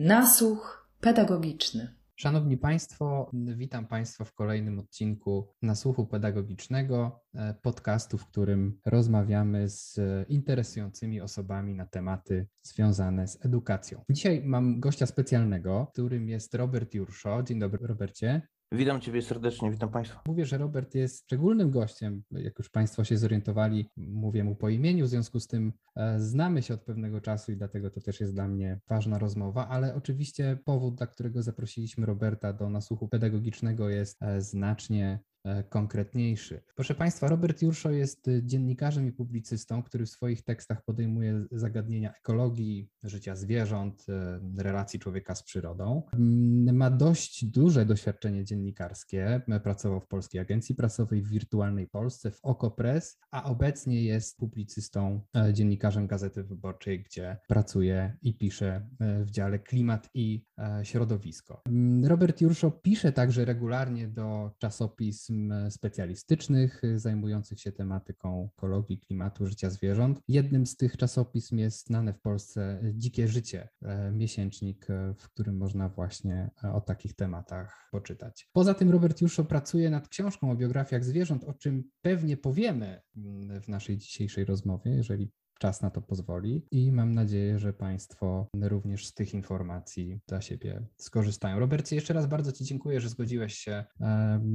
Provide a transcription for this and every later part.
Nasłuch pedagogiczny. Szanowni Państwo, witam Państwa w kolejnym odcinku Nasłuchu Pedagogicznego, e, podcastu, w którym rozmawiamy z interesującymi osobami na tematy związane z edukacją. Dzisiaj mam gościa specjalnego, którym jest Robert Jurszo. Dzień dobry, Robercie. Witam Ciebie serdecznie, witam Państwa. Mówię, że Robert jest szczególnym gościem. Jak już Państwo się zorientowali, mówię mu po imieniu, w związku z tym e, znamy się od pewnego czasu i dlatego to też jest dla mnie ważna rozmowa, ale oczywiście powód, dla którego zaprosiliśmy Roberta do nasłuchu pedagogicznego jest e, znacznie konkretniejszy. Proszę Państwa, Robert Jurszo jest dziennikarzem i publicystą, który w swoich tekstach podejmuje zagadnienia ekologii, życia zwierząt, e, relacji człowieka z przyrodą. Mm, ma dość duże doświadczenie dziennikarskie. Pracował w Polskiej Agencji Prasowej, w Wirtualnej Polsce, w Okopres, a obecnie jest publicystą, e, dziennikarzem Gazety Wyborczej, gdzie pracuje i pisze w dziale klimat i środowisko. Mm, Robert Jurszo pisze także regularnie do czasopism specjalistycznych y, zajmujących się tematyką ekologii, klimatu, życia zwierząt. Jednym z tych czasopism jest znane w Polsce Dzikie Życie, e, miesięcznik, e, w którym można właśnie e, o takich tematach poczytać. Poza tym Robert Juszo pracuje nad książką o biografiach zwierząt, o czym pewnie powiemy mm, w naszej dzisiejszej rozmowie, jeżeli czas na to pozwoli i mam nadzieję, że Państwo również z tych informacji dla siebie skorzystają. Robercie, jeszcze raz bardzo Ci dziękuję, że zgodziłeś się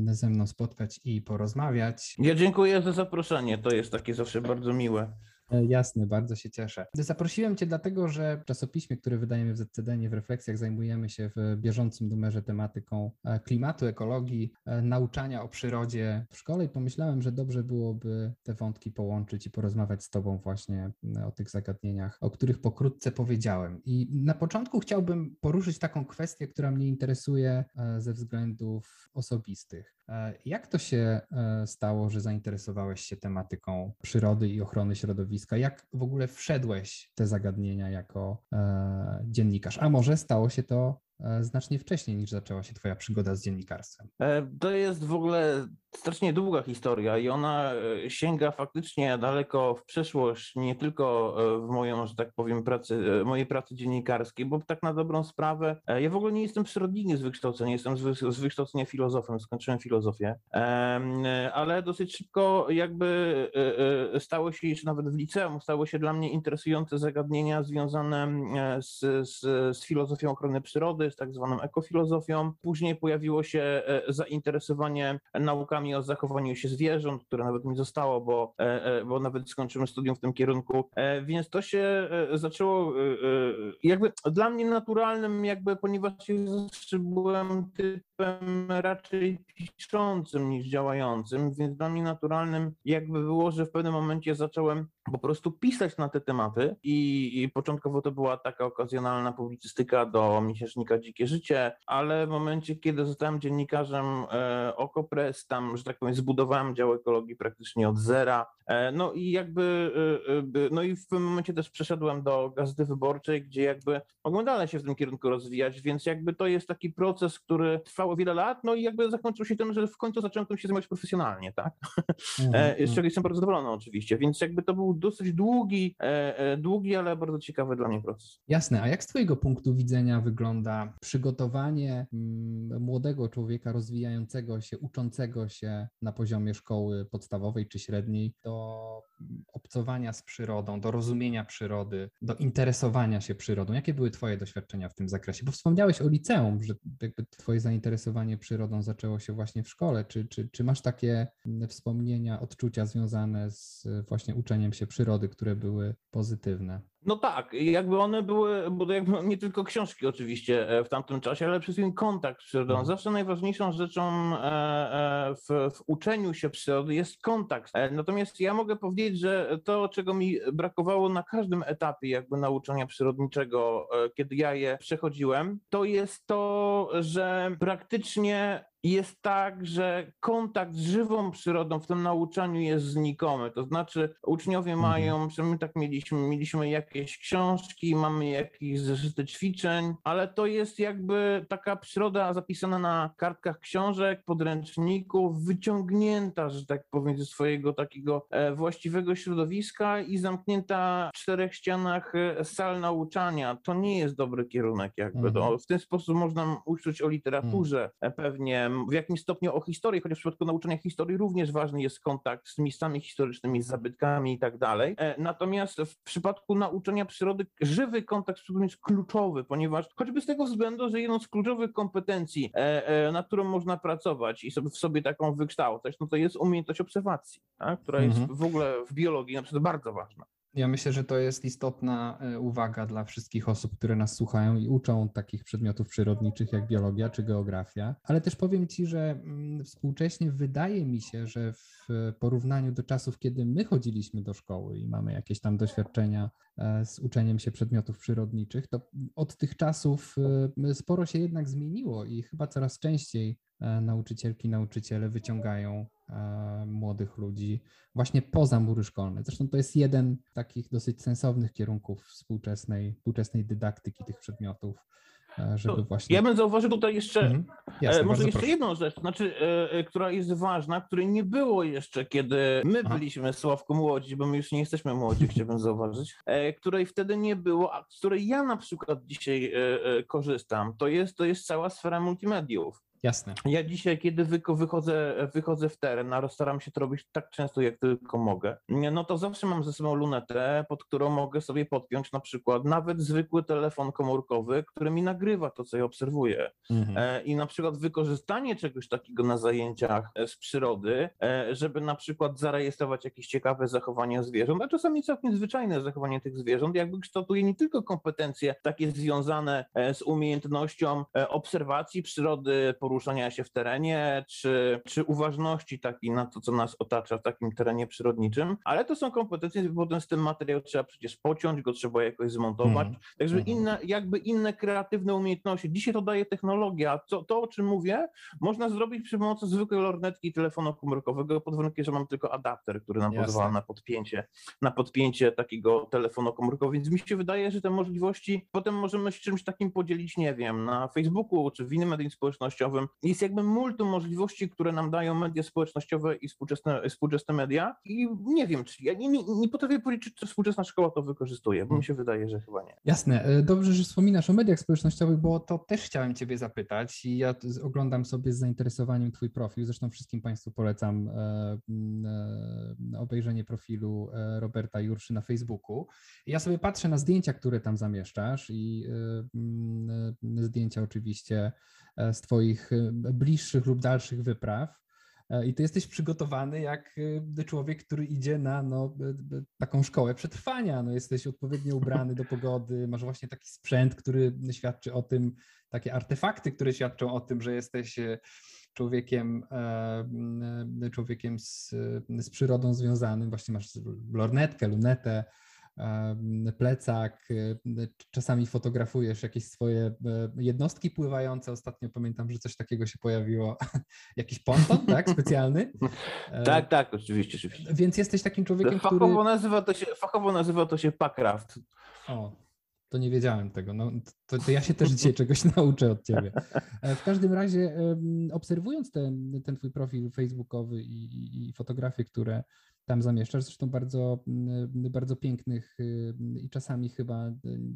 ze mną spotkać i porozmawiać. Ja dziękuję za zaproszenie, to jest takie zawsze bardzo miłe. E, jasne, bardzo się cieszę. Zaprosiłem Cię dlatego, że w czasopiśmie, które wydajemy w ZCDN w refleksjach, zajmujemy się w bieżącym numerze tematyką e, klimatu, ekologii, e, nauczania o przyrodzie w szkole i pomyślałem, że dobrze byłoby te wątki połączyć i porozmawiać z Tobą właśnie o tych zagadnieniach, o których pokrótce powiedziałem. I na początku chciałbym poruszyć taką kwestię, która mnie interesuje ze względów osobistych. Jak to się stało, że zainteresowałeś się tematyką przyrody i ochrony środowiska? Jak w ogóle wszedłeś w te zagadnienia jako e, dziennikarz? A może stało się to e, znacznie wcześniej niż zaczęła się Twoja przygoda z dziennikarstwem? E, to jest w ogóle strasznie długa historia i ona e, sięga faktycznie daleko w przeszłość, nie tylko e, w moją, że tak powiem, pracy, e, mojej pracy dziennikarskiej, bo tak na dobrą sprawę, ja w ogóle nie jestem przyrodnikiem z wykształcenia, jestem z wykształcenia filozofem, skończyłem filozofię, ale dosyć szybko jakby stało się, czy nawet w liceum, stało się dla mnie interesujące zagadnienia związane z, z, z filozofią ochrony przyrody, z tak zwaną ekofilozofią. Później pojawiło się zainteresowanie naukami o zachowaniu się zwierząt, które nawet mi zostało, bo, e, e, bo nawet skończyłem studium w tym kierunku, e, więc to się zaczęło jakby dla mnie naturalnym, jakby ponieważ byłem typem raczej piszącym niż działającym, więc dla mnie naturalnym jakby było, że w pewnym momencie zacząłem po prostu pisać na te tematy i, i początkowo to była taka okazjonalna publicystyka do miesięcznika Dzikie Życie, ale w momencie, kiedy zostałem dziennikarzem e, Okopres, tam, że tak powiem, zbudowałem dział ekologii praktycznie od zera, e, no i jakby, e, e, no i w pewnym momencie też przeszedłem do Gazety Wyborczej, gdzie jakby mogłem dalej się w tym kierunku rozwijać, więc jakby to jest taki proces, który trwał wiele lat, no i jakby zakończył się tym, że w końcu zacząłem tym się zajmować profesjonalnie, tak? Mm, z czego jestem bardzo zadowolony oczywiście, więc jakby to był dosyć długi, e, e, długi, ale bardzo ciekawy dla mnie proces. Jasne, a jak z Twojego punktu widzenia wygląda przygotowanie mm, młodego człowieka rozwijającego się, uczącego się na poziomie szkoły podstawowej czy średniej do obcowania z przyrodą, do rozumienia przyrody, do interesowania się przyrodą? Jakie były Twoje doświadczenia w tym zakresie? Bo wspomniałeś o liceum, że jakby Twoje zainteresowanie przyrodą zaczęło się właśnie w szkole. Czy, czy, czy masz takie wspomnienia, odczucia związane z właśnie uczeniem się przyrody, które były pozytywne? No tak, jakby one były, bo jakby nie tylko książki oczywiście e, w tamtym czasie, ale przede wszystkim kontakt z przyrodą. Mhm. Zawsze najważniejszą rzeczą e, e, w, w uczeniu się przyrody jest kontakt. Natomiast ja mogę powiedzieć, że to, czego mi brakowało na każdym etapie jakby nauczania przyrodniczego, kiedy ja je przechodziłem, to jest to, że praktycznie jest tak, że kontakt z żywą przyrodą w tym nauczaniu jest znikomy. To znaczy, uczniowie Mhm. mają, że my tak mieliśmy, mieliśmy jakieś książki, mamy jakieś zeszyty ćwiczeń, ale to jest jakby taka przyroda zapisana na kartkach książek, podręczników, wyciągnięta, że tak powiem, ze swojego takiego e, właściwego środowiska i zamknięta w czterech ścianach e, sal nauczania. To nie jest dobry kierunek jakby. Mhm. No, w ten sposób można uczyć o literaturze, e, pewnie w jakimś stopniu o historii, chociaż w przypadku nauczania historii również ważny jest kontakt z miejscami historycznymi, z zabytkami i tak dalej. E, Natomiast w przypadku nauczania przyrody żywy kontakt z przyrodą jest kluczowy, ponieważ choćby z tego względu, że jedną z kluczowych kompetencji, e, e, na którą można pracować i sobie w sobie taką wykształcać, no to jest umiejętność obserwacji, tak? która jest Mhm. w ogóle w biologii na przykład bardzo ważna. Ja myślę, że to jest istotna e, uwaga dla wszystkich osób, które nas słuchają i uczą takich przedmiotów przyrodniczych jak biologia czy geografia. Ale też powiem Ci, że mm, współcześnie wydaje mi się, że w porównaniu do czasów, kiedy my chodziliśmy do szkoły i mamy jakieś tam doświadczenia e, z uczeniem się przedmiotów przyrodniczych, to od tych czasów e, sporo się jednak zmieniło i chyba coraz częściej nauczycielki, nauczyciele wyciągają młodych ludzi właśnie poza mury szkolne. Zresztą to jest jeden z takich dosyć sensownych kierunków współczesnej, współczesnej dydaktyki tych przedmiotów, e, żeby To właśnie... Ja bym zauważył tutaj jeszcze Mhm. E, Jasne, Może jeszcze proszę. jedną rzecz, znaczy, e, e, która jest ważna, której nie było jeszcze, kiedy my Aha. byliśmy Sławku młodzi, bo my już nie jesteśmy młodzi, chciałbym zauważyć, e, której wtedy nie było, a z której ja na przykład dzisiaj e, e, korzystam, to jest, to jest cała sfera multimediów. Jasne. Ja dzisiaj, kiedy wychodzę, wychodzę w teren, a staram się to robić tak często, jak tylko mogę, no to zawsze mam ze sobą lunetę, pod którą mogę sobie podpiąć na przykład nawet zwykły telefon komórkowy, który mi nagrywa to, co ja obserwuję. Mhm. E, I na przykład wykorzystanie czegoś takiego na zajęciach e, z przyrody, e, żeby na przykład zarejestrować jakieś ciekawe zachowania zwierząt, a czasami całkiem zwyczajne zachowanie tych zwierząt, jakby kształtuje nie tylko kompetencje takie związane z umiejętnością obserwacji przyrody, poruszania się w terenie, czy, czy uważności takiej na to, co nas otacza w takim terenie przyrodniczym, ale to są kompetencje, bo potem z tym materiał trzeba przecież pociąć, go trzeba jakoś zmontować, Mhm. Także Mhm. inne, jakby inne kreatywne umiejętności. Dzisiaj to daje technologia. To, to, o czym mówię, można zrobić przy pomocy zwykłej lornetki telefonu komórkowego, pod warunkiem, że mam tylko adapter, który nam Jasne. pozwala na podpięcie, na podpięcie takiego telefonu komórkowego. Więc mi się wydaje, że te możliwości potem możemy się czymś takim podzielić, nie wiem, na Facebooku czy w innym medium społecznościowym. Jest jakby multum możliwości, które nam dają media społecznościowe i współczesne, współczesne media. I nie wiem, czy ja nie, nie, nie potrafię powiedzieć, czy współczesna szkoła to wykorzystuje, bo mi się wydaje, że chyba nie. Jasne. E, Dobrze, że wspominasz o mediach społecznościowych, bo to też chciałem Ciebie zapytać i ja oglądam sobie z zainteresowaniem Twój profil. Zresztą wszystkim Państwu polecam e, e, obejrzenie profilu Roberta Jurszy na Facebooku. Ja sobie patrzę na zdjęcia, które tam zamieszczasz i zdjęcia oczywiście z Twoich e, bliższych lub dalszych wypraw. E, I ty jesteś przygotowany jak e, człowiek, który idzie na no, e, e, taką szkołę przetrwania. No, jesteś odpowiednio ubrany do pogody, masz właśnie taki sprzęt, który świadczy o tym, takie artefakty, które świadczą o tym, że jesteś e, człowiekiem, e, e, człowiekiem z, z przyrodą związanym. Właśnie masz lornetkę, lunetę, plecak, e, czasami fotografujesz jakieś swoje e, jednostki pływające. Ostatnio pamiętam, że coś takiego się pojawiło, jakiś ponton, tak, specjalny. E, Tak, tak, oczywiście, oczywiście. Więc jesteś takim człowiekiem, który... Fachowo nazywa to się, fachowo nazywa to się packraft. O, to nie wiedziałem tego. No, to, to ja się też dzisiaj czegoś nauczę od ciebie. E, W każdym razie, obserwując ten, ten twój profil facebookowy i, i, fotografie, które tam zamieszczasz, zresztą bardzo, bardzo pięknych i czasami chyba y,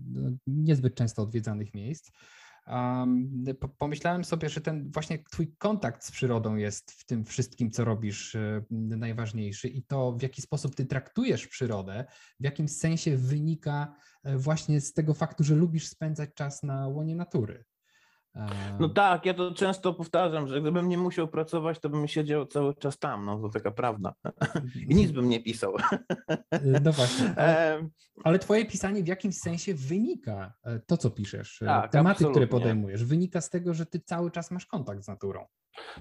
no, niezbyt często odwiedzanych miejsc. Po- pomyślałem sobie, że ten właśnie twój kontakt z przyrodą jest w tym wszystkim, co robisz, y, najważniejszy i to, w jaki sposób ty traktujesz przyrodę, w jakim sensie wynika e, właśnie z tego faktu, że lubisz spędzać czas na łonie natury. No tak, ja to często powtarzam, że gdybym nie musiał pracować, to bym siedział cały czas tam, no to taka prawda. I nic bym nie pisał. E, No właśnie, ale, ale twoje pisanie w jakimś sensie wynika, e, to co piszesz, e, Tak, tematy, które absolutnie. podejmujesz, wynika z tego, że ty cały czas masz kontakt z naturą.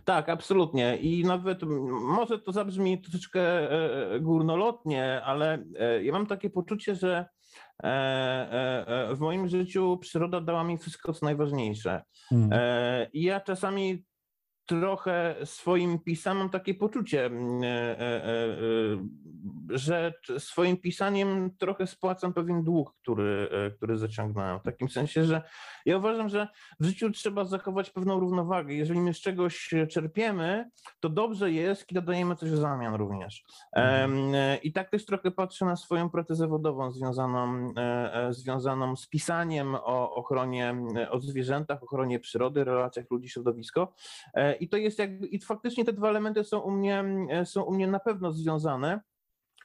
Tak, absolutnie. I nawet może to zabrzmi troszeczkę e, górnolotnie, ale ja mam takie poczucie, że w moim życiu przyroda dała mi wszystko, co najważniejsze. Mm. E, I ja czasami trochę swoim pisaniem takie poczucie, mm, e, e, że swoim pisaniem trochę spłacam pewien dług, który, który zaciągnąłem. W takim sensie, że ja uważam, że w życiu trzeba zachować pewną równowagę. Jeżeli my z czegoś czerpiemy, to dobrze jest, kiedy dajemy coś w zamian również. Mhm. I tak też trochę patrzę na swoją pracę zawodową związaną, związaną z pisaniem o ochronie, o zwierzętach, ochronie przyrody, relacjach ludzi-środowisko. I to jest jakby, i faktycznie te dwa elementy są u mnie, są u mnie na pewno związane.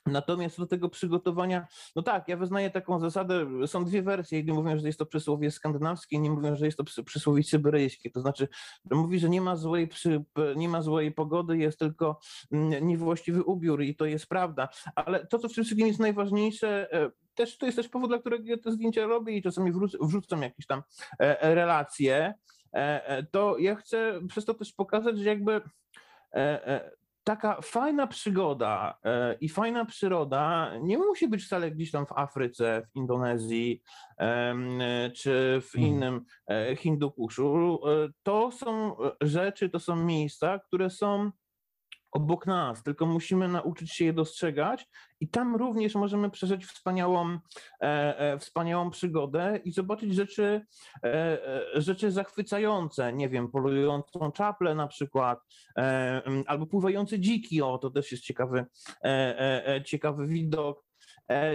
Natomiast do tego przygotowania, no tak, ja wyznaję taką zasadę, są dwie wersje. Jedni mówią, że jest to przysłowie skandynawskie, inni mówią, że jest to przysłowie syberyjskie. To znaczy, mówi, że nie ma złej, przy, nie ma złej pogody, jest tylko mm, niewłaściwy ubiór i to jest prawda. Ale to, co w tym wszystkim jest najważniejsze, e, też to jest też powód, dla którego ja te zdjęcia robię i czasami wrzucam jakieś tam e, relacje, e, to ja chcę przez to też pokazać, że jakby taka fajna przygoda e, i fajna przyroda nie musi być wcale gdzieś tam w Afryce, w Indonezji czy w hmm. innym e, Hindukuszu. E, to są rzeczy, to są miejsca, które są obok nas, tylko musimy nauczyć się je dostrzegać i tam również możemy przeżyć wspaniałą, e, e, wspaniałą przygodę i zobaczyć rzeczy, e, e rzeczy zachwycające, nie wiem, polującą czaplę na przykład, e, albo pływające dziki, o to też jest ciekawy, e, ciekawy widok.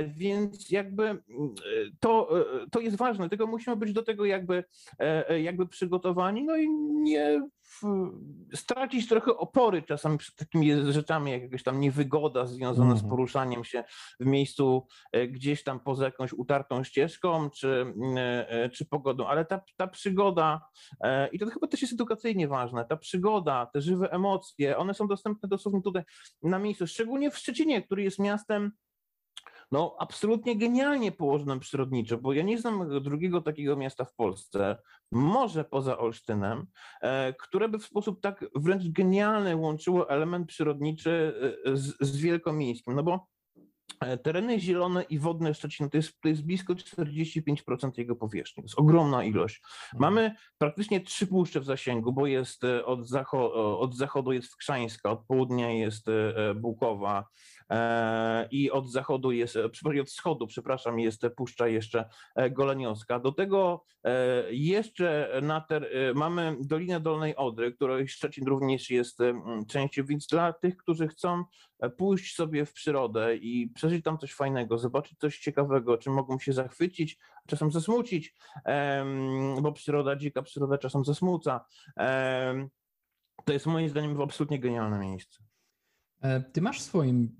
Więc jakby to, to jest ważne, tylko musimy być do tego jakby, jakby przygotowani, no i nie stracić trochę opory czasami przed takimi rzeczami, jak jakaś tam niewygoda związana z mhm. poruszaniem się w miejscu e, gdzieś tam poza jakąś utartą ścieżką czy, e, e, czy pogodą, ale ta, ta przygoda, i to chyba też jest edukacyjnie ważne, ta przygoda, te żywe emocje, one są dostępne dosłownie tutaj na miejscu, szczególnie w Szczecinie, który jest miastem no absolutnie genialnie położonym przyrodniczo, bo ja nie znam drugiego takiego miasta w Polsce, może poza Olsztynem, e, które by w sposób tak wręcz genialny łączyło element przyrodniczy e, z, z wielkomiejskim, no bo e, Tereny zielone i wodne Szczecina to jest, to jest blisko 45% jego powierzchni. To jest ogromna ilość. Mhm. Mamy praktycznie trzy puszcze w zasięgu, bo jest od, zacho od zachodu jest Wkrzańska, od południa jest Bukowa, i od zachodu jest, e, od wschodu, przepraszam, jest Puszcza jeszcze e, Goleniowska. Do tego jeszcze na ter, mamy Dolinę Dolnej Odry, której Szczecin również jest częścią, więc dla tych, którzy chcą pójść sobie w przyrodę i przeżyć tam coś fajnego, zobaczyć coś ciekawego, czym mogą się zachwycić, czasem zasmucić, bo przyroda, dzika przyroda czasem zasmuca. To jest moim zdaniem absolutnie genialne miejsce. E, ty masz w swoim,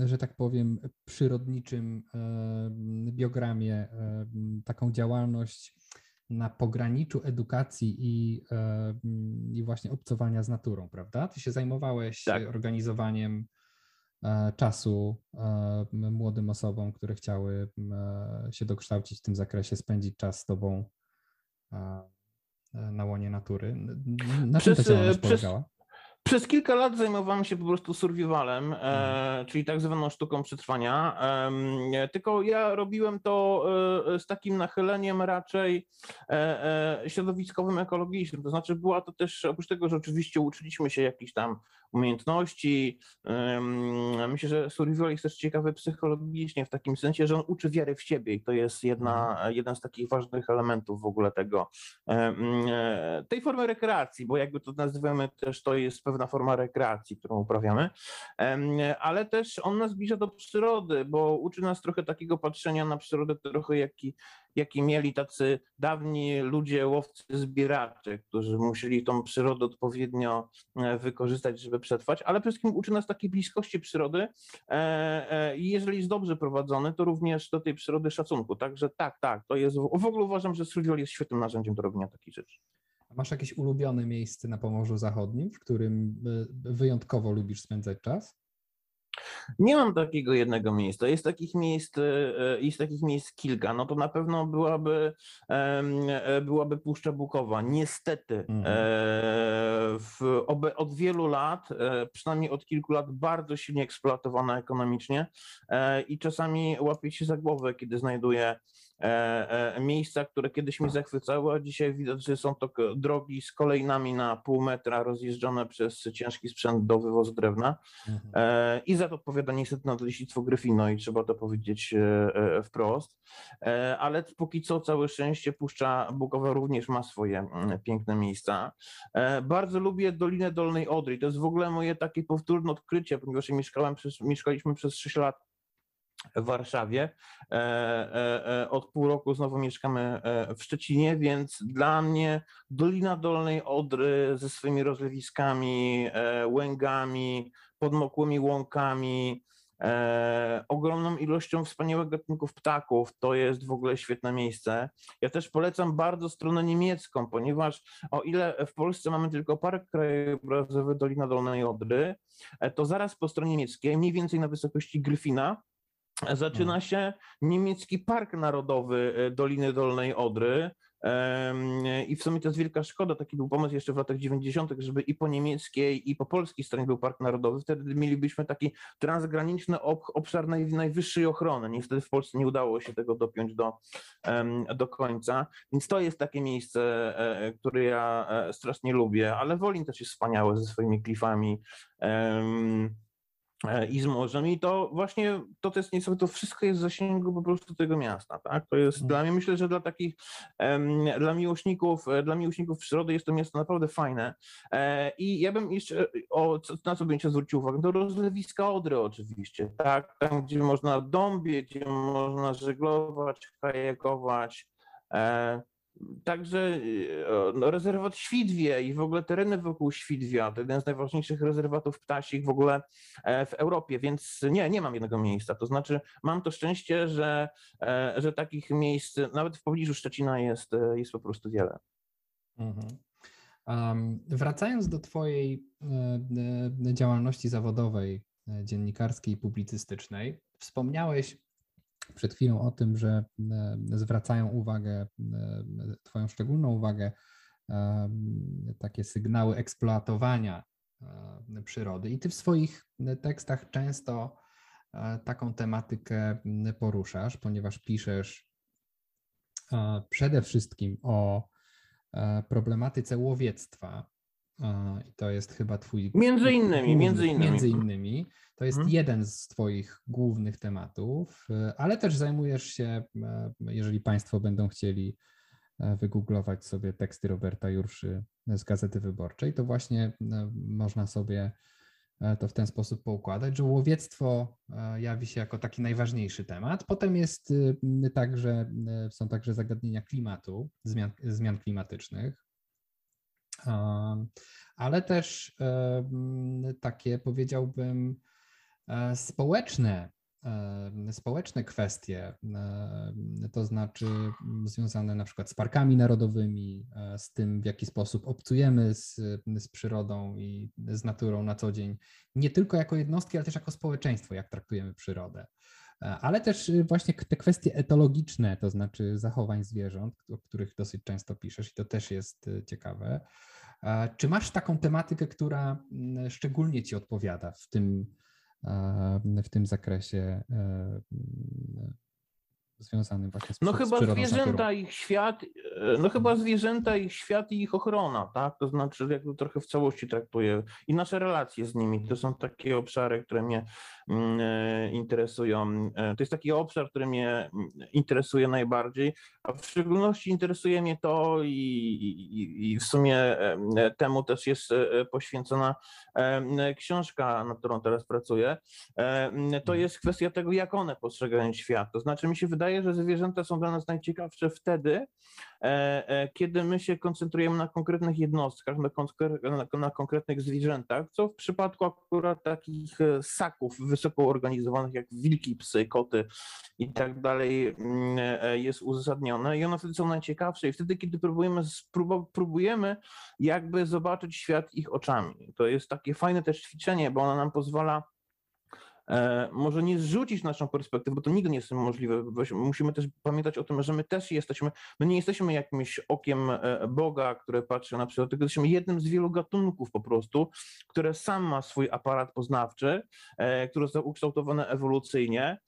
e, że tak powiem, przyrodniczym e, biogramie taką działalność na pograniczu edukacji i, i właśnie obcowania z naturą, prawda? Ty się zajmowałeś tak. organizowaniem czasu młodym osobom, które chciały się dokształcić w tym zakresie, spędzić czas z tobą na łonie natury. Na przez, czym ta działalność przez, polegała? Przez kilka lat zajmowałem się po prostu survivalem, e, mhm. czyli tak zwaną sztuką przetrwania. E, tylko ja robiłem to e, z takim nachyleniem raczej e, e, środowiskowym, ekologicznym. To znaczy, była to też, oprócz tego, że oczywiście uczyliśmy się jakichś tam umiejętności. Myślę, że survival jest też ciekawy psychologicznie, w takim sensie, że on uczy wiary w siebie i to jest jedna, mhm. jeden z takich ważnych elementów w ogóle tego, tej formy rekreacji, bo jakby to nazywamy też, to jest pewna forma rekreacji, którą uprawiamy, ale też on nas zbliża do przyrody, bo uczy nas trochę takiego patrzenia na przyrodę, trochę jaki, jaki mieli tacy dawni ludzie, łowcy, zbieracze, którzy musieli tą przyrodę odpowiednio e, wykorzystać, żeby przetrwać, ale przede wszystkim uczy nas takiej bliskości przyrody e, e, i jeżeli jest dobrze prowadzony, to również do tej przyrody szacunku. Także tak, tak, to jest, w ogóle uważam, że survival jest świetnym narzędziem do robienia takich rzeczy. Masz jakieś ulubione miejsce na Pomorzu Zachodnim, w którym wyjątkowo lubisz spędzać czas? Nie mam takiego jednego miejsca. Jest takich miejsc, e, e, jest takich miejsc kilka. No to na pewno byłaby, e, byłaby Puszcza Bukowa. Niestety mhm. w, od wielu lat, przynajmniej od kilku lat, bardzo silnie eksploatowana ekonomicznie i czasami łapie się za głowę, kiedy znajduje miejsca, które kiedyś mnie zachwycały, a dzisiaj widać, że są to drogi z kolejnami na pół metra rozjeżdżone przez ciężki sprzęt do wywozu drewna. Mhm. E, I za to odpowiada niestety nadleśnictwo Gryfino i trzeba to powiedzieć e, e, wprost. E, Ale póki co całe szczęście Puszcza Bukowa również ma swoje piękne miejsca. E, Bardzo lubię Dolinę Dolnej Odry. To jest w ogóle moje takie powtórne odkrycie, ponieważ mieszkałem przez, mieszkaliśmy przez 6 lat w Warszawie. E, e, e, Od pół roku znowu mieszkamy w Szczecinie, więc dla mnie Dolina Dolnej Odry ze swoimi rozlewiskami, łęgami, podmokłymi łąkami, e, ogromną ilością wspaniałych gatunków ptaków, to jest w ogóle świetne miejsce. Ja też polecam bardzo stronę niemiecką, ponieważ o ile w Polsce mamy tylko park krajobrazowy Dolina Dolnej Odry, to zaraz po stronie niemieckiej, mniej więcej na wysokości Gryfina, zaczyna się niemiecki Park Narodowy e, Doliny Dolnej Odry. I w sumie to jest wielka szkoda, taki był pomysł jeszcze w latach 90., żeby i po niemieckiej, i po polskiej stronie był Park Narodowy. Wtedy mielibyśmy taki transgraniczny ob- obszar naj, najwyższej ochrony. Niestety w Polsce nie udało się tego dopiąć do, do końca. Więc to jest takie miejsce, e, które ja e, strasznie lubię, ale Wolin też jest wspaniałe ze swoimi klifami. E, i z morzem i to właśnie to, to jest nieco, to wszystko jest w zasięgu po prostu tego miasta, tak? To jest Mhm. dla mnie, myślę, że dla takich, dla miłośników, e, dla miłośników przyrody jest to miasto naprawdę fajne E, i ja bym jeszcze, o, co, na co bym się zwrócił uwagę, do rozlewiska Odry oczywiście, tak? Tam, gdzie można dąbie, gdzie można żeglować, kajakować, e, Także e, no, rezerwat Świdwie i w ogóle tereny wokół Świdwia, to jeden z najważniejszych rezerwatów ptasich w ogóle e, w Europie, więc nie, nie mam jednego miejsca. To znaczy mam to szczęście, że, e, że takich miejsc nawet w pobliżu Szczecina jest, e, jest po prostu wiele. Mhm. Em, wracając do Twojej działalności zawodowej, dziennikarskiej i publicystycznej, wspomniałeś przed chwilą o tym, że e, zwracają uwagę, e, Twoją szczególną uwagę, em, takie sygnały eksploatowania e, przyrody. I Ty w swoich e, tekstach często e, taką tematykę poruszasz, ponieważ piszesz e, przede wszystkim o e, problematyce łowiectwa. I to jest chyba twój. Między innymi, główny- między innymi. Między innymi. To jest Mhm. jeden z Twoich głównych tematów, e, ale też zajmujesz się, e, jeżeli Państwo będą chcieli e, wygooglować sobie teksty Roberta Jurszy z Gazety Wyborczej, to właśnie e, można sobie to w ten sposób poukładać, że łowiectwo jawi się jako taki najważniejszy temat. Potem jest y, także, y, są także zagadnienia klimatu, zmian, zmian klimatycznych, ale też takie powiedziałbym e, społeczne, społeczne kwestie, to znaczy związane na przykład z parkami narodowymi, e, z tym w jaki sposób obcujemy z, z przyrodą i z naturą na co dzień, nie tylko jako jednostki, ale też jako społeczeństwo, jak traktujemy przyrodę. E, Ale też y, właśnie te kwestie etologiczne, to znaczy zachowań zwierząt, o których dosyć często piszesz, i to też jest y, ciekawe. E, Czy masz taką tematykę, która mm, szczególnie ci odpowiada w tym, e, w tym zakresie mm, związanym właśnie z No chyba z zwierzęta, ich świat, no chyba zwierzęta, ich świat i ich ochrona, tak? To znaczy, jak to trochę w całości traktuję i nasze relacje z nimi. To są takie obszary, które mnie interesują. E, To jest taki obszar, który mnie mm, interesuje najbardziej, a w szczególności interesuje mnie to i, i, i w sumie e, temu też jest e, poświęcona e, książka, nad którą teraz pracuję. E, To jest kwestia tego, jak one postrzegają świat. To znaczy, mi się wydaje, że zwierzęta są dla nas najciekawsze wtedy, e, e, kiedy my się koncentrujemy na konkretnych jednostkach, na, konkre- na, konkretnych zwierzętach, co w przypadku akurat takich e, ssaków wysoko organizowanych jak wilki, psy, koty i tak dalej mm, e, jest uzasadnione i one wtedy są najciekawsze i wtedy, kiedy próbujemy, próbujemy jakby zobaczyć świat ich oczami. To jest takie fajne też ćwiczenie, bo ono nam pozwala e, może nie zrzucić naszą perspektywę, bo to nigdy nie jest możliwe. Musimy też pamiętać o tym, że my też jesteśmy, my nie jesteśmy jakimś okiem e, Boga, które patrzy na przykład, tylko jesteśmy jednym z wielu gatunków po prostu, które sam ma swój aparat poznawczy, e, który został ukształtowany ewolucyjnie,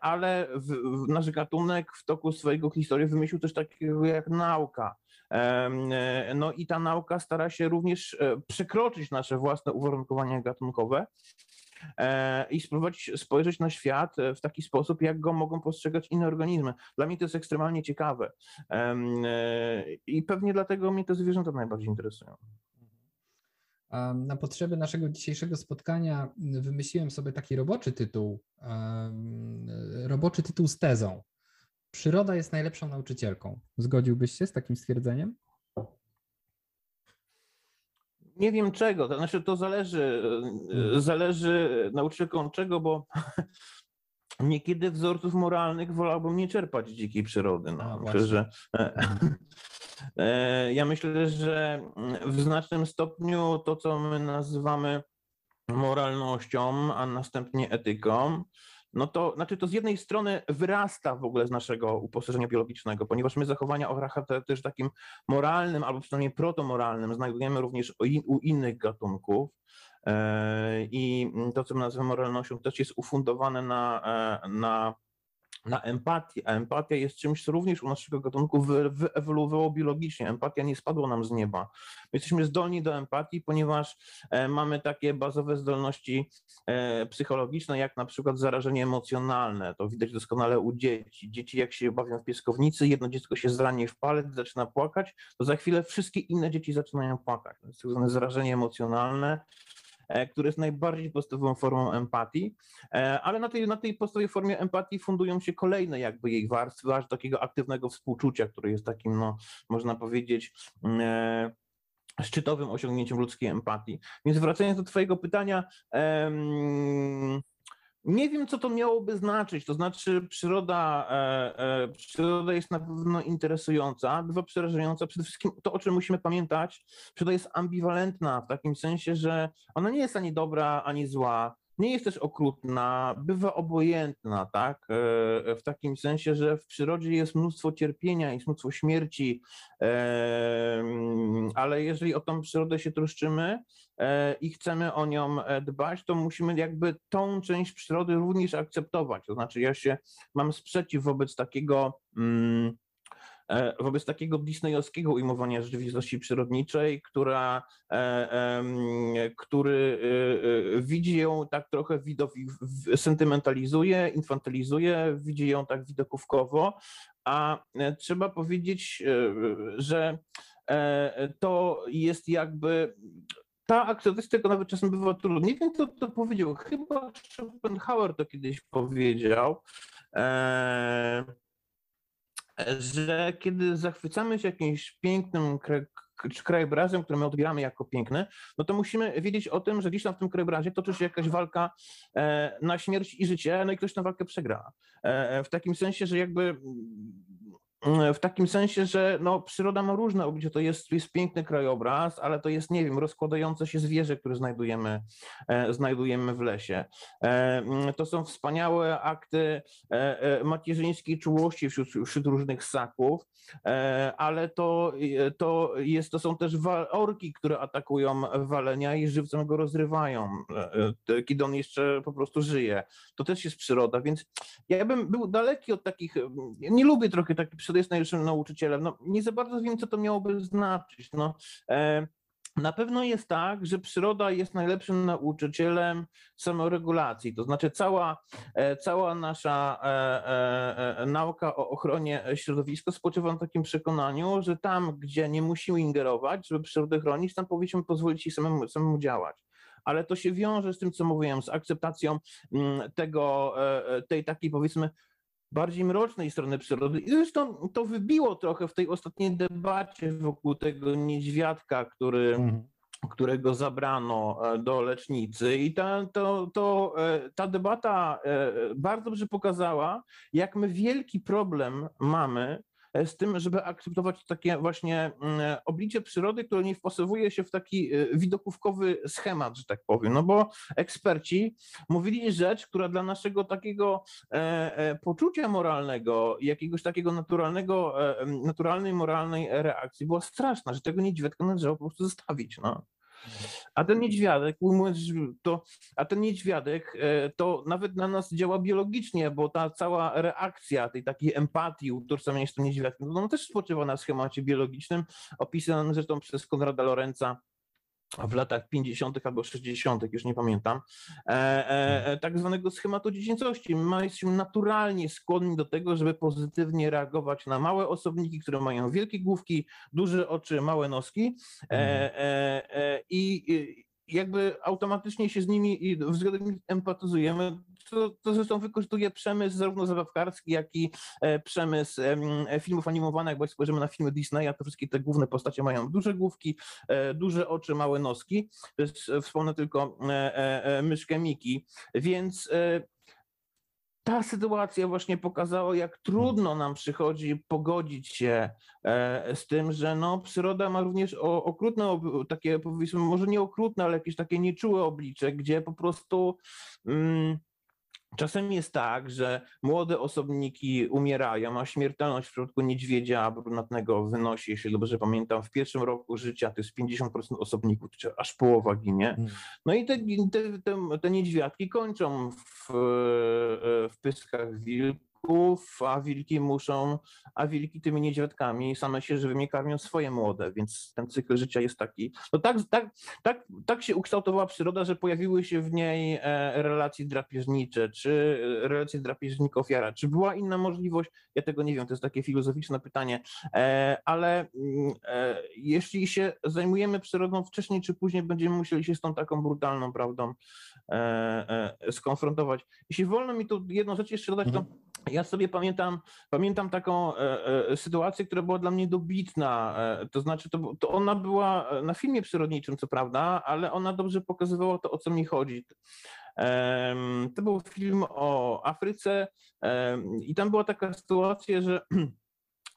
ale w, w nasz gatunek w toku swojego historii wymyślił też takiego jak nauka. No i ta nauka stara się również przekroczyć nasze własne uwarunkowania gatunkowe E, i spróbować spojrzeć na świat e, w taki sposób, jak go mogą postrzegać inne organizmy. Dla mnie to jest ekstremalnie ciekawe e, i pewnie dlatego mnie te zwierzęta najbardziej interesują. Na potrzeby naszego dzisiejszego spotkania wymyśliłem sobie taki roboczy tytuł, roboczy tytuł z tezą. Przyroda jest najlepszą nauczycielką. Zgodziłbyś się z takim stwierdzeniem? Nie wiem czego, to znaczy to zależy, hmm. zależy nauczycielką czego, bo niekiedy wzorców moralnych wolałbym nie czerpać z dzikiej przyrody. No. Myślę, że, e, ja myślę, że w znacznym stopniu to, co my nazywamy moralnością, a następnie etyką, no to znaczy to z jednej strony wyrasta w ogóle z naszego uposażenia biologicznego, ponieważ my zachowania o charakterze takim moralnym albo przynajmniej protomoralnym znajdujemy również u innych gatunków. E, I to, co my nazywamy moralnością, też jest ufundowane na, e, na na empatię, a empatia jest czymś, co również u naszego gatunku wyewoluowało biologicznie. Empatia nie spadła nam z nieba. My jesteśmy zdolni do empatii, ponieważ e, mamy takie bazowe zdolności e, psychologiczne, jak na przykład zarażenie emocjonalne. To widać doskonale u dzieci. Dzieci jak się bawią w pieskownicy, jedno dziecko się zrani w palec, zaczyna płakać, to za chwilę wszystkie inne dzieci zaczynają płakać. To jest tak zwane zarażenie emocjonalne. E, który jest najbardziej podstawową formą empatii, e, ale na tej, na tej podstawowej formie empatii fundują się kolejne jakby jej warstwy, aż takiego aktywnego współczucia, który jest takim, no, można powiedzieć, e, szczytowym osiągnięciem ludzkiej empatii. Więc wracając do Twojego pytania, nie wiem, co to miałoby znaczyć. To znaczy, przyroda, e, e, przyroda jest na pewno interesująca, bywa przerażająca. Przede wszystkim to, o czym musimy pamiętać, przyroda jest ambiwalentna w takim sensie, że ona nie jest ani dobra, ani zła nie jest też okrutna, bywa obojętna, tak? E, w takim sensie, że w przyrodzie jest mnóstwo cierpienia, jest mnóstwo śmierci, e, ale jeżeli o tą przyrodę się troszczymy i chcemy o nią dbać, to musimy jakby tą część przyrody również akceptować. To znaczy, ja się mam sprzeciw wobec takiego. Mm, E, wobec takiego disneyowskiego ujmowania rzeczywistości przyrodniczej, która, e, który e, widzi ją tak trochę widowi, sentymentalizuje, infantylizuje, widzi ją tak widokówkowo, a trzeba powiedzieć, że to jest jakby ta akceptacja tego nawet czasem bywa trudna. Nie wiem, kto to powiedział. Chyba Schopenhauer to kiedyś powiedział że kiedy zachwycamy się jakimś pięknym krajobrazem, który my odbieramy jako piękny, no to musimy wiedzieć o tym, że gdzieś tam w tym krajobrazie toczy się jakaś walka e, na śmierć i życie, no i ktoś tę walkę przegra. E, w takim sensie, że jakby w takim sensie, że no, przyroda ma różne oblicze. To jest, jest piękny krajobraz, ale to jest, nie wiem, rozkładające się zwierzę, które znajdujemy, e, znajdujemy w lesie. E, mm, to są wspaniałe akty e, e, macierzyńskiej czułości wśród, wśród różnych ssaków, e, ale to, e, to, jest, to są też orki, które atakują walenia i żywcem go rozrywają, kiedy on jeszcze po prostu żyje. To też jest przyroda, więc ja bym był daleki od takich, nie lubię trochę takich przyrody jest najlepszym nauczycielem. No, nie za bardzo wiem, co to miałoby znaczyć. No, e, na pewno jest tak, że przyroda jest najlepszym nauczycielem samoregulacji. To znaczy, cała, e, cała nasza e, nauka o ochronie środowiska spoczywa na takim przekonaniu, że tam, gdzie nie musimy ingerować, żeby przyrodę chronić, tam powinniśmy pozwolić jej samemu, samemu działać ale to się wiąże z tym, co mówiłem, z akceptacją mm, tego, tej takiej powiedzmy bardziej mrocznej strony przyrody. I zresztą to wybiło trochę w tej ostatniej debacie wokół tego niedźwiadka, który, mhm. którego zabrano e, do lecznicy. I ta, to, to, e, ta debata e, bardzo dobrze pokazała, jak my wielki problem mamy z tym, żeby akceptować takie właśnie mm, oblicze przyrody, które nie wpasowuje się w taki widokówkowy schemat, że tak powiem. No bo eksperci mówili rzecz, która dla naszego takiego poczucia moralnego, jakiegoś takiego naturalnego, naturalnej, moralnej reakcji była straszna, że tego niedźwiadka należało po prostu zostawić. No. A ten niedźwiadek, to, a ten niedźwiadek e, to nawet na nas działa biologicznie, bo ta cała reakcja tej takiej empatii, utożsamienia się z tym niedźwiadkiem, no, no też spoczywa na schemacie biologicznym, opisanym zresztą przez Konrada Lorenza w latach 50. albo 60., już nie pamiętam, e, e, e, tak zwanego schematu dziecięcości. My jesteśmy naturalnie skłonni do tego, żeby pozytywnie reagować na małe osobniki, które mają wielkie główki, duże oczy, małe noski mhm. i jakby automatycznie się z nimi i względem nich empatyzujemy. To, to zresztą wykorzystuje przemysł zarówno zabawkarski, jak i e, przemysł e, filmów animowanych, bo jak spojrzymy na filmy Disneya, to wszystkie te główne postacie mają duże główki, e, duże oczy, małe noski. Wspomnę tylko myszkę Miki, więc ta sytuacja właśnie pokazała, jak trudno nam przychodzi pogodzić się e, z tym, że no, przyroda ma również okrutne, takie powiedzmy, może nie okrutne, ale jakieś takie nieczułe oblicze, gdzie po prostu. Mm, Czasem jest tak, że młode osobniki umierają, a śmiertelność w przypadku niedźwiedzia brunatnego wynosi, jeśli dobrze pamiętam, w pierwszym roku życia to jest 50% osobników, czy aż połowa ginie. Hmm. No i te, te, te, te niedźwiadki kończą w, w pyskach wilków wilków, a wilki muszą, a wilki tymi niedźwiadkami same się żywymi karmią swoje młode, więc ten cykl życia jest taki. No tak, tak, tak, tak się ukształtowała przyroda, że pojawiły się w niej e, relacje drapieżnicze, czy e, relacje drapieżnik-ofiara. Czy była inna możliwość? Ja tego nie wiem, to jest takie filozoficzne pytanie, e, ale mm, jeśli się zajmujemy przyrodą wcześniej czy później, będziemy musieli się z tą taką brutalną prawdą skonfrontować. Jeśli wolno mi tu jedną rzecz jeszcze dodać, to mhm. Ja sobie pamiętam, pamiętam taką e, e, sytuację, która była dla mnie dobitna. E, to znaczy, to, to ona była na filmie przyrodniczym, co prawda, ale ona dobrze pokazywała to, o co mi chodzi. E, to był film o Afryce e, i tam była taka sytuacja, że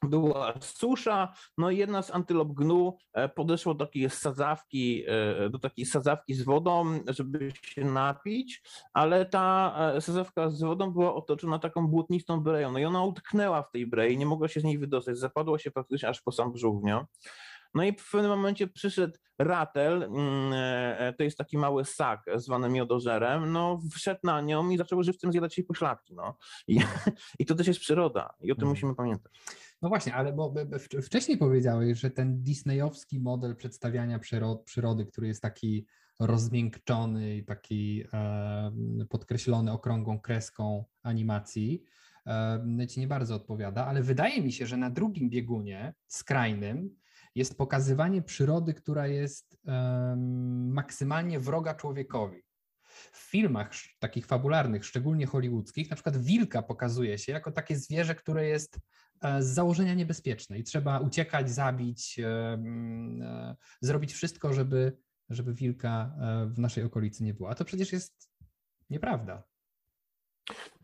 była susza, no i jedna z antylop gnu e, podeszła do takiej sadzawki, e, do takiej sadzawki z wodą, żeby się napić, ale ta e, sadzawka z wodą była otoczona taką błotnistą breją, no i ona utknęła w tej brei, nie mogła się z niej wydostać, zapadła się praktycznie aż po sam brzuch, nie? No i w pewnym momencie przyszedł ratel, mm, to jest taki mały sak zwany miodożerem, no wszedł na nią i zaczął żywcem zjadać jej pośladki, no. I, i to też jest przyroda i o tym hmm. musimy pamiętać. No właśnie, ale bo wcześniej powiedziałeś, że ten disneyowski model przedstawiania przyrody, który jest taki rozmiękczony i taki podkreślony okrągłą kreską animacji, ci nie bardzo odpowiada, ale wydaje mi się, że na drugim biegunie, skrajnym, jest pokazywanie przyrody, która jest maksymalnie wroga człowiekowi. W filmach takich fabularnych, szczególnie hollywoodzkich, na przykład wilka pokazuje się jako takie zwierzę, które jest z założenia niebezpieczne i trzeba uciekać, zabić, e, e, zrobić wszystko, żeby, żeby wilka w naszej okolicy nie było. A to przecież jest nieprawda.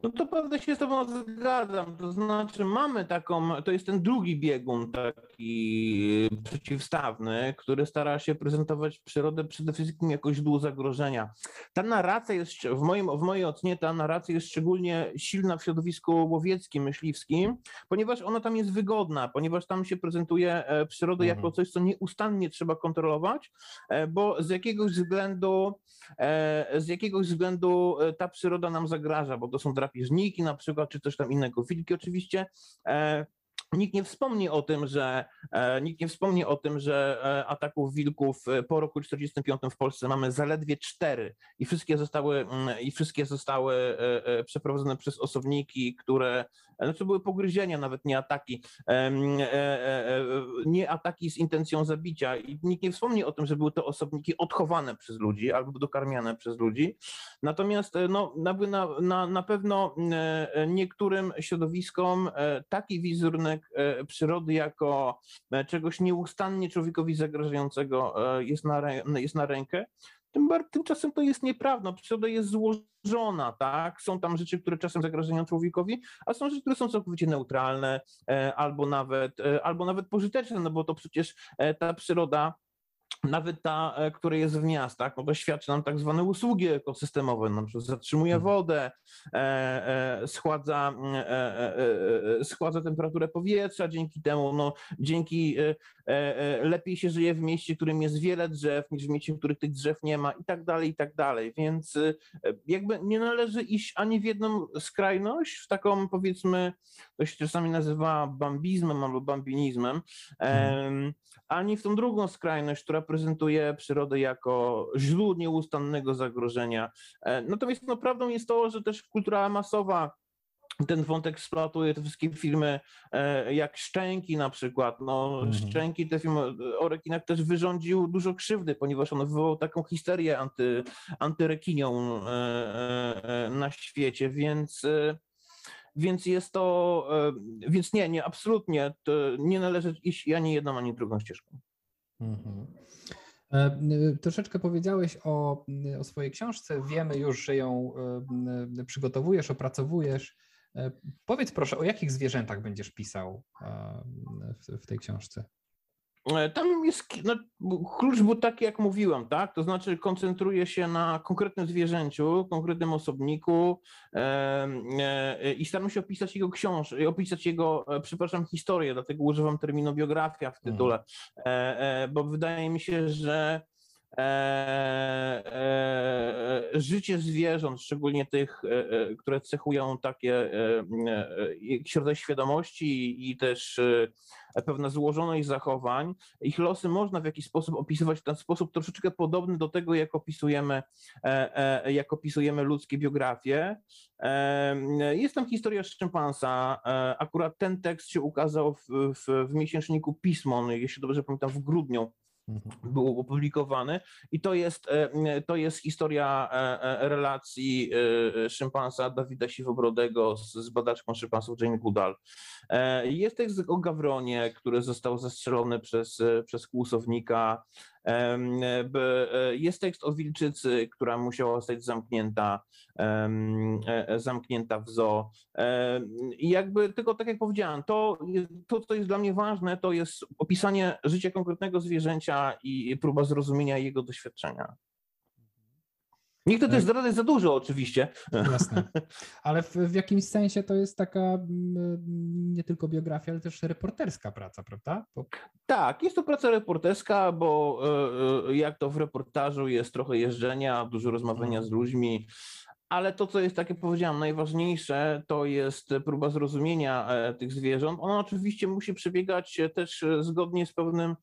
No to pewnie się z Tobą zgadzam. To znaczy, mamy taką, to jest ten drugi biegun taki przeciwstawny, który stara się prezentować przyrodę przede wszystkim jako źródło zagrożenia. Ta narracja jest, w, moim, w mojej ocenie, ta narracja jest szczególnie silna w środowisku łowieckim, myśliwskim, ponieważ ona tam jest wygodna, ponieważ tam się prezentuje e, przyrodę mhm. jako coś, co nieustannie trzeba kontrolować, e, bo z jakiegoś względu, e, z jakiegoś względu ta przyroda nam zagraża, bo to są drapieżniki na przykład, czy coś tam innego. Wilki oczywiście e, Nikt nie wspomni o tym, że e, nikt nie wspomni o tym, że e, ataków wilków e, po roku 45 w Polsce mamy zaledwie cztery i wszystkie zostały mm, i wszystkie zostały przeprowadzone przez osobniki, które znaczy były pogryzienia, nawet nie ataki, nie ataki z intencją zabicia i nikt nie wspomni o tym, że były to osobniki odchowane przez ludzi albo dokarmiane przez ludzi. Natomiast no, na, na, na pewno niektórym środowiskom taki wizerunek E, przyrody jako e, czegoś nieustannie człowiekowi zagrażającego e, jest na, jest na rękę. tym, tymczasem to jest nieprawda. Przyroda jest złożona, tak? Są tam rzeczy, które czasem zagrażają człowiekowi, a są rzeczy, które są całkowicie neutralne albo nawet, albo nawet pożyteczne, no bo to przecież ta przyroda nawet ta, e, która jest w miastach, no to świadczy nam tak zwane usługi ekosystemowe, na przykład zatrzymuje mhm. wodę, e, e, schładza, e, e, schładza temperaturę powietrza, dzięki temu, no, dzięki lepiej się żyje w mieście, w którym jest wiele drzew, niż w mieście, w których tych drzew nie ma i tak dalej, i tak dalej, więc jakby nie należy iść ani w jedną skrajność, w taką powiedzmy, to się czasami nazywa bambizmem albo bambinizmem, hmm. Ani w tą drugą skrajność, która prezentuje przyrodę jako źródło nieustannego zagrożenia. E, natomiast no, prawdą jest to, że też kultura masowa ten wątek eksploatuje te wszystkie filmy e, jak Szczęki na przykład. No, mhm. Szczęki, te filmy o rekinach też wyrządził dużo krzywdy, ponieważ on wywołał taką histerię anty, antyrekinią e, na świecie, więc więc jest to, więc nie, nie, absolutnie nie należy iść ani jedną, ani drugą ścieżką. Mhm. E, troszeczkę powiedziałeś o, o swojej książce. Wiemy już, że ją e, przygotowujesz, opracowujesz. E, powiedz proszę, o jakich zwierzętach będziesz pisał w, w tej książce? E, tam jest, no, klucz był taki, jak mówiłem, tak? To znaczy koncentruje się na konkretnym zwierzęciu, konkretnym osobniku e, e, i staram się opisać jego książkę, opisać jego, e, przepraszam, historię, dlatego używam terminu biografia w tytule, mm. bo wydaje mi się, że E, e, e, życie zwierząt, szczególnie tych, które cechują takie środowisko świadomości i też pewna złożoność zachowań, ich losy można w jakiś sposób opisywać w ten sposób troszeczkę podobny do tego, jak opisujemy, jak opisujemy ludzkie biografie. Jest tam historia szympansa. Akurat ten tekst się ukazał w, w, w miesięczniku Pismo, jeśli dobrze pamiętam, w grudniu. Był opublikowany. I to jest, e, to jest historia e, e, relacji szympansa Dawida Siwobrodego z, z badaczką szympansów Jane Goodall. Jest tekst o Gawronie, który został zastrzelony przez, przez kłusownika. E, jest tekst o wilczycy, która musiała zostać zamknięta, e, e, zamknięta w zoo. I jakby tylko tak jak powiedziałem, to, to, co jest dla mnie ważne, to jest opisanie życia konkretnego zwierzęcia i próba zrozumienia jego doświadczenia. Niech to też zdradzać za dużo oczywiście. Jasne. Ale w, w, jakimś sensie to jest taka nie tylko biografia, ale też reporterska praca, prawda? Bo... Tak, jest to praca reporterska, bo e, e, jak to w reportażu jest trochę jeżdżenia, dużo rozmawiania z ludźmi, ale to, co jest, tak jak powiedziałem, najważniejsze, to jest próba zrozumienia e, tych zwierząt. Ona oczywiście musi przebiegać też zgodnie z pewnym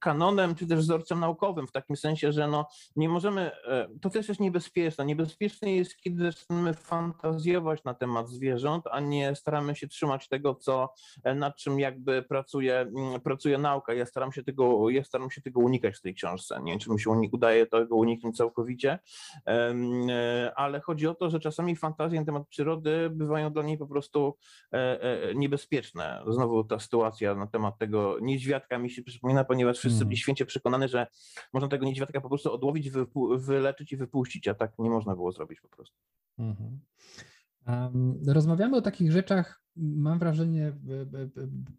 kanonem czy też wzorcem naukowym, w takim sensie, że no nie możemy, to też jest niebezpieczne. Niebezpieczne jest, kiedy zaczynamy fantazjować na temat zwierząt, a nie staramy się trzymać tego, co, nad czym jakby pracuje, mm, pracuje nauka. Ja staram się tego, ja staram się tego unikać w tej książce. Nie wiem, czy mi się udaje tego uniknąć całkowicie, ale chodzi o to, że czasami fantazje na temat przyrody bywają dla niej po prostu niebezpieczne. Znowu ta sytuacja na temat tego, tego niedźwiadka mi się przypomina, ponieważ wszyscy byli hmm. święcie przekonani, że można tego niedźwiadka po prostu odłowić, wyleczyć i wypuścić, a tak nie można było zrobić po prostu. Mhm. Um, rozmawiamy o takich rzeczach, mam wrażenie,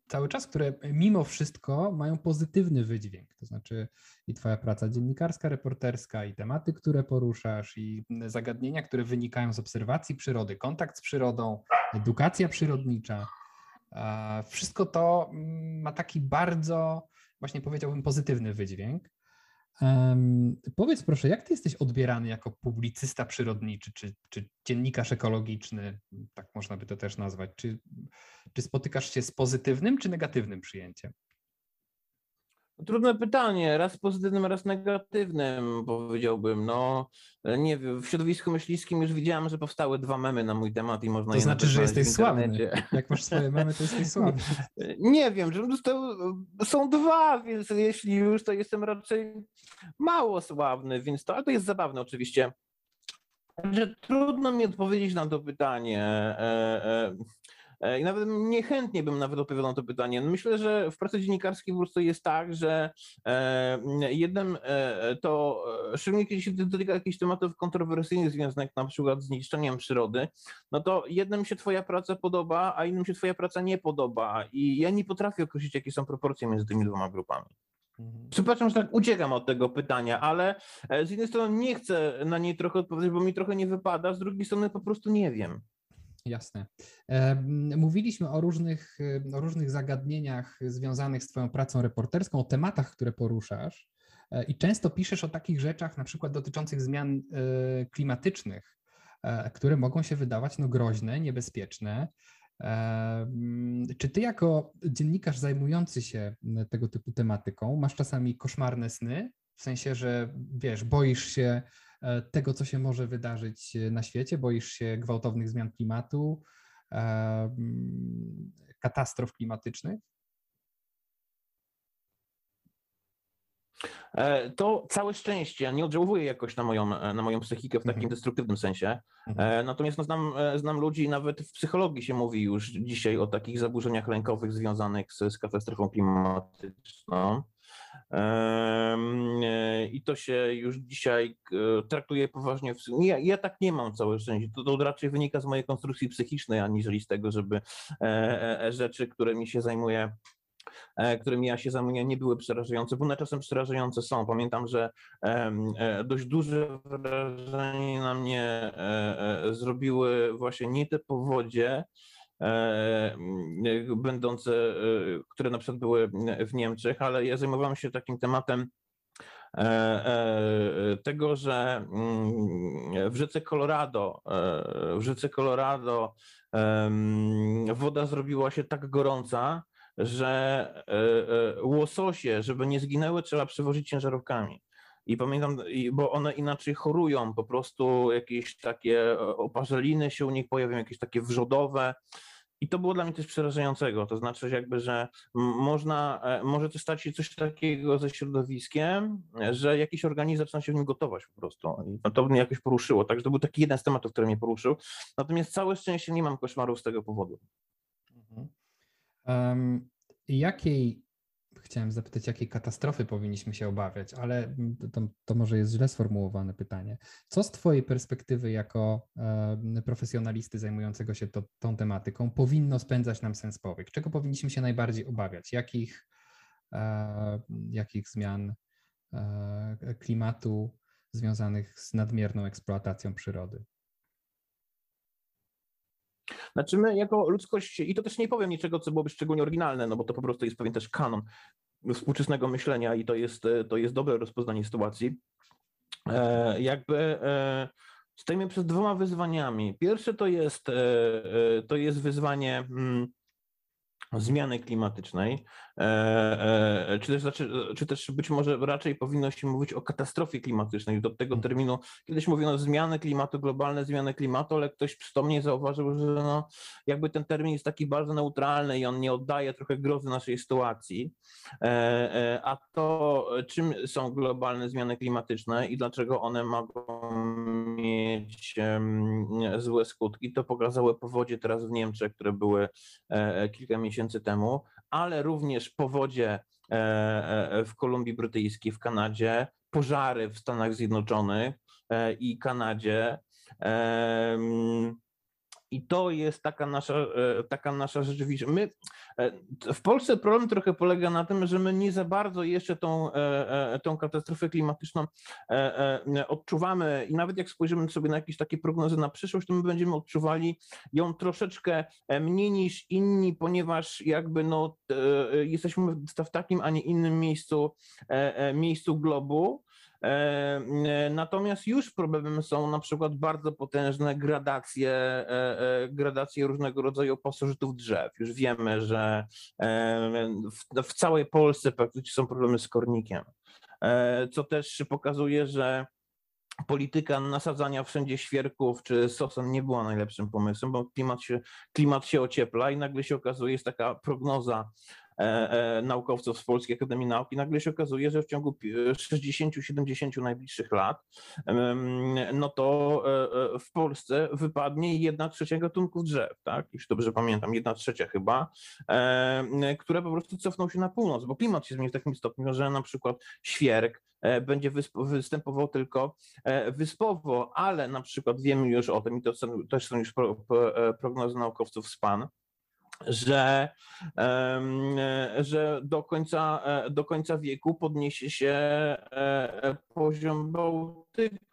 cały czas, które mimo wszystko mają pozytywny wydźwięk. To znaczy i Twoja praca dziennikarska, reporterska, i tematy, które poruszasz, i zagadnienia, które wynikają z obserwacji przyrody, kontakt z przyrodą, edukacja przyrodnicza. Wszystko to mm, ma taki bardzo, właśnie powiedziałbym, pozytywny wydźwięk. Powiedz proszę, jak ty jesteś odbierany jako publicysta przyrodniczy, czy, czy dziennikarz ekologiczny, tak można by to też nazwać? Czy, czy spotykasz się z pozytywnym czy negatywnym przyjęciem? Trudne pytanie, raz pozytywnym, raz negatywnym, powiedziałbym. No, nie wiem, w środowisku myśliwskim już widziałem, że powstały dwa memy na mój temat i można to je znaczy, że jesteś sławny. Jak masz swoje memy, to jesteś sławny. Nie wiem, że to są dwa, więc jeśli już, to jestem raczej mało sławny, więc to, ale to jest zabawne oczywiście. Że trudno mi odpowiedzieć na to pytanie. E, e, i nawet niechętnie bym nawet odpowiadał na to pytanie. Myślę, że w pracy dziennikarskiej po prostu jest tak, że jednym to, szczególnie kiedy się dotyka jakichś tematów kontrowersyjnych związanych na przykład z niszczeniem przyrody, no to jednym się twoja praca podoba, a innym się twoja praca nie podoba i ja nie potrafię określić, jakie są proporcje między tymi dwoma grupami. Mhm. Przepraszam, że tak uciekam od tego pytania, ale e, z jednej strony nie chcę na nie trochę odpowiedzieć, bo mi trochę nie wypada, z drugiej strony po prostu nie wiem. Jasne. Mówiliśmy o różnych, o różnych zagadnieniach związanych z Twoją pracą reporterską, o tematach, które poruszasz. E, I często piszesz o takich rzeczach, na przykład dotyczących zmian e, klimatycznych, które mogą się wydawać no, groźne, niebezpieczne. Czy ty jako dziennikarz zajmujący się tego typu tematyką masz czasami koszmarne sny? W sensie, że wiesz, boisz się e, tego, co się może wydarzyć na świecie, boisz się gwałtownych zmian klimatu, katastrof klimatycznych? E, to całe szczęście nie oddziałuje jakoś na moją, e, na moją psychikę w takim mhm. destruktywnym sensie. Mhm. E, natomiast no, znam, znam ludzi, nawet w psychologii się mówi już dzisiaj o takich zaburzeniach lękowych związanych z, z katastrofą klimatyczną. I to się już dzisiaj traktuje poważnie. Ja, ja tak nie mam całe szczęście. To, to raczej wynika z mojej konstrukcji psychicznej, aniżeli z tego, żeby rzeczy, którymi się zajmuję, E, którymi ja się zajmuję, nie były przerażające, bo one czasem przerażające są. Pamiętam, że e, dość duże wrażenie na mnie e, zrobiły właśnie nie te powodzie, będące, które na przykład były w Niemczech, ale ja zajmowałem się takim tematem tego, że mm, w rzece Colorado, w rzece Colorado woda zrobiła się tak gorąca, że e, e, łososie, żeby nie zginęły, trzeba przewozić ciężarówkami. I pamiętam, bo one inaczej chorują, po prostu jakieś takie oparzeliny się u nich pojawią, jakieś takie wrzodowe. I to było dla mnie coś przerażającego. To znaczy, jakby, że można, e, może też stać się coś takiego ze środowiskiem, że jakiś organizm zaczyna się w nim gotować po prostu. I to mnie jakoś poruszyło. Także to był taki jeden z tematów, który mnie poruszył. Natomiast całe szczęście nie mam koszmarów z tego powodu. Mhm. Um, jakiej, chciałem zapytać, jakiej katastrofy powinniśmy się obawiać, ale to, to może jest źle sformułowane pytanie. Co z Twojej perspektywy jako e, profesjonalisty zajmującego się to, tą tematyką powinno spędzać nam sens powiek? Czego powinniśmy się najbardziej obawiać? Jakich, e, jakich zmian e, klimatu związanych z nadmierną eksploatacją przyrody? Znaczy my jako ludzkość, i to też nie powiem niczego, co byłoby szczególnie oryginalne, no bo to po prostu jest pewien też kanon współczesnego myślenia i to jest, to jest dobre rozpoznanie sytuacji. E, jakby e, stoimy przed dwoma wyzwaniami. Pierwsze to jest, e, e to jest wyzwanie mm, zmiany klimatycznej, e, e, czy też, znaczy, czy też być może raczej powinno się mówić o katastrofie klimatycznej. Do tego terminu kiedyś mówiono zmiany klimatu, globalne zmiany klimatu, ale ktoś przytomnie zauważył, że no, jakby ten termin jest taki bardzo neutralny i on nie oddaje trochę grozy naszej sytuacji. E, a to, czym są globalne zmiany klimatyczne i dlaczego one mogą mieć złe skutki, to pokazały powodzie teraz w Niemczech, które były kilka miesięcy temu, ale również powodzie e, e, w Kolumbii Brytyjskiej, w Kanadzie, pożary w Stanach Zjednoczonych e, i Kanadzie. I to jest taka nasza, e, taka nasza rzeczywistość. My, e, w Polsce problem trochę polega na tym, że my nie za bardzo jeszcze tą, e, tą katastrofę klimatyczną odczuwamy i nawet jak spojrzymy sobie na jakieś takie prognozy na przyszłość, to my będziemy odczuwali ją troszeczkę mniej niż inni, ponieważ jakby no, jesteśmy w takim, a nie innym miejscu, miejscu globu. E, e, natomiast już problemem są na przykład bardzo potężne gradacje, e, gradacje różnego rodzaju pasożytów drzew. Już wiemy, że w, w całej Polsce praktycznie są problemy z kornikiem, co też pokazuje, że polityka nasadzania wszędzie świerków czy sosen nie była najlepszym pomysłem, bo klimat się, klimat się ociepla i nagle się okazuje, jest taka prognoza naukowców z Polskiej Akademii Nauki, nagle się okazuje, że w ciągu 60-70 najbliższych lat, no to w Polsce wypadnie jedna trzecia gatunków drzew, tak? Jeśli dobrze pamiętam, jedna trzecia chyba, które po prostu cofną się na północ, bo klimat się zmieni w takim stopniu, że na przykład świerk e, będzie występował tylko e, wyspowo, ale na przykład wiemy już o tym, i to też są już e, prognozy naukowców z PAN, że, że do, końca, do końca wieku podniesie się poziom Bałtyku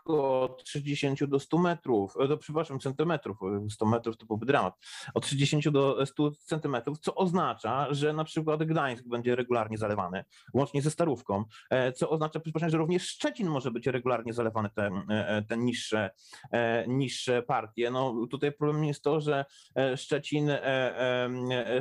od 30 do 100 metrów, do, przepraszam, centymetrów, 100 metrów to byłby dramat, od 30 do 100 centymetrów, co oznacza, że na przykład Gdańsk będzie regularnie zalewany, łącznie ze Starówką, co oznacza, przepraszam, że również Szczecin może być regularnie zalewany, te, te niższe, niższe partie. No tutaj problemem jest to, że Szczecin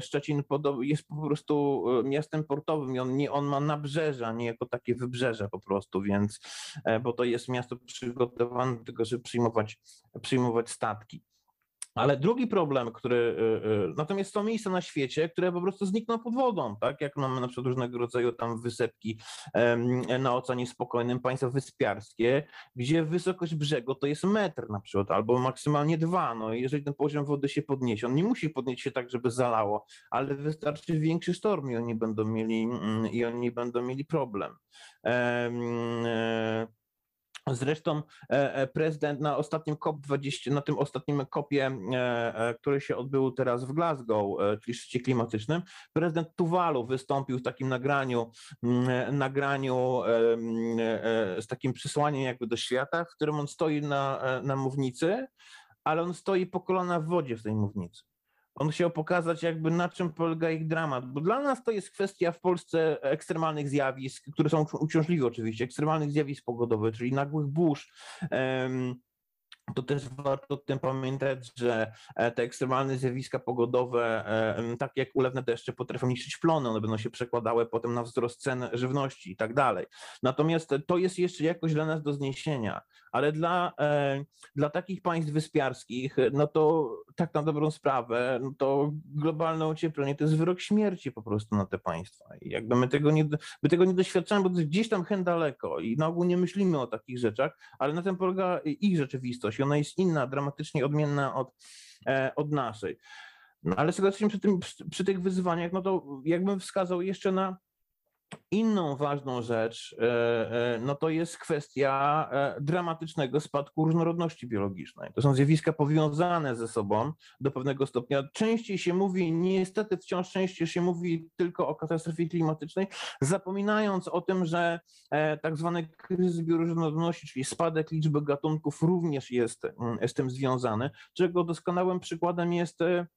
Szczecin jest po prostu e, miastem portowym i on, nie, on ma nabrzeża, nie jako takie wybrzeże po prostu, więc, e, bo to jest miasto przygotowane do tego, żeby przyjmować, przyjmować statki. Ale drugi problem, który. Y, y, natomiast są miejsca na świecie, które po prostu znikną pod wodą, tak? Jak mamy na przykład różnego rodzaju tam wysepki na Oceanie Spokojnym, państwa wyspiarskie, gdzie wysokość brzegu to jest metr na przykład, albo maksymalnie dwa. No jeżeli ten poziom wody się podniesie, on nie musi podnieść się tak, żeby zalało, ale wystarczy większy sztorm i oni będą mieli, mm, i oni będą mieli problem. E, Zresztą e, e, prezydent na ostatnim COP20, na tym ostatnim COPie, e, który się odbył teraz w Glasgow, czyli szczycie klimatycznym, prezydent Tuwalu wystąpił w takim nagraniu, mm, nagraniu z takim przesłaniem jakby do świata, w którym on stoi na, na mównicy, ale on stoi po kolana w wodzie w tej mównicy. On chciał pokazać jakby na czym polega ich dramat, bo dla nas to jest kwestia w Polsce ekstremalnych zjawisk, które są uciążliwe oczywiście, ekstremalnych zjawisk pogodowych, czyli nagłych burz, to też warto o tym pamiętać, że e, te ekstremalne zjawiska pogodowe, e, tak jak ulewne deszcze, potrafią niszczyć plony, one będą się przekładały potem na wzrost cen żywności i tak dalej. Natomiast to jest jeszcze jakoś dla nas do zniesienia, ale dla, e, dla takich państw wyspiarskich, no to tak na dobrą sprawę, no to globalne ocieplenie to jest wyrok śmierci po prostu na te państwa. I jakby my tego nie, my tego nie doświadczamy, bo to jest gdzieś tam hen daleko i na ogół nie myślimy o takich rzeczach, ale na tym polega ich rzeczywistość ona jest inna, dramatycznie odmienna od, e, od naszej. No ale sytuacja przy, tym, przy, przy tych wyzwaniach, no to jakbym wskazał jeszcze na Inną ważną rzecz, e, e, no to jest kwestia dramatycznego spadku różnorodności biologicznej. To są zjawiska powiązane ze sobą do pewnego stopnia. Częściej się mówi, niestety wciąż częściej się mówi tylko o katastrofie klimatycznej, zapominając o tym, że tak zwany kryzys bioróżnorodności, czyli spadek liczby gatunków również jest mm, z tym związany, czego doskonałym przykładem jest E,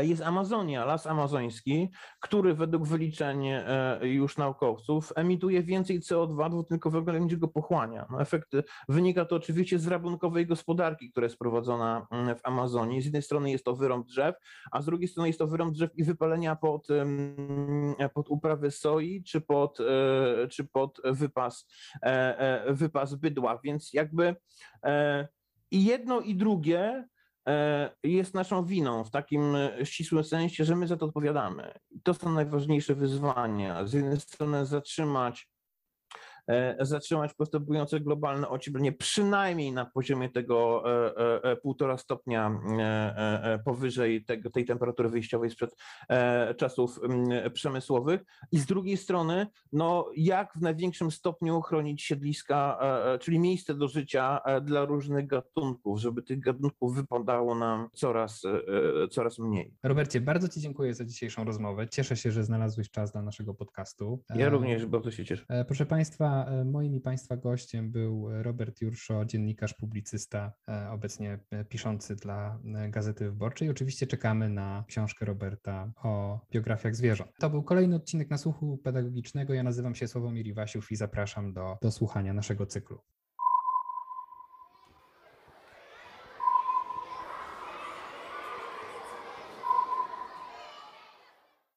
jest Amazonia, las amazoński, który według wyliczeń e, już naukowców emituje więcej CO2 dwutlenkowego niż go pochłania. No efekt wynika to oczywiście z rabunkowej gospodarki, która jest prowadzona mm, w Amazonii. Z jednej strony jest to wyrąb drzew, a z drugiej strony jest to wyrąb drzew i wypalenia pod, pod uprawy soi czy pod, e, czy pod wypas, wypas bydła, więc jakby i jedno i drugie E, jest naszą winą w takim e, ścisłym sensie, że my za to odpowiadamy. To są najważniejsze wyzwania. Z jednej strony zatrzymać E, zatrzymać postępujące globalne ocieplenie przynajmniej na poziomie tego e, e, półtora stopnia powyżej tego, tej temperatury wyjściowej sprzed czasów przemysłowych i z drugiej strony, no jak w największym stopniu chronić siedliska, czyli miejsce do życia dla różnych gatunków, żeby tych gatunków wypadało nam coraz, coraz mniej. Robercie, bardzo Ci dziękuję za dzisiejszą rozmowę. Cieszę się, że znalazłeś czas dla naszego podcastu. Ja również bardzo się cieszę. Proszę Państwa, E, moim i Państwa gościem był Robert Jurszo, dziennikarz, publicysta, e, obecnie e, piszący dla Gazety Wyborczej. Oczywiście czekamy na książkę Roberta o biografiach zwierząt. To był kolejny odcinek na słuchu pedagogicznego. Ja nazywam się Sławomir Iwasiów i zapraszam do, do słuchania naszego cyklu.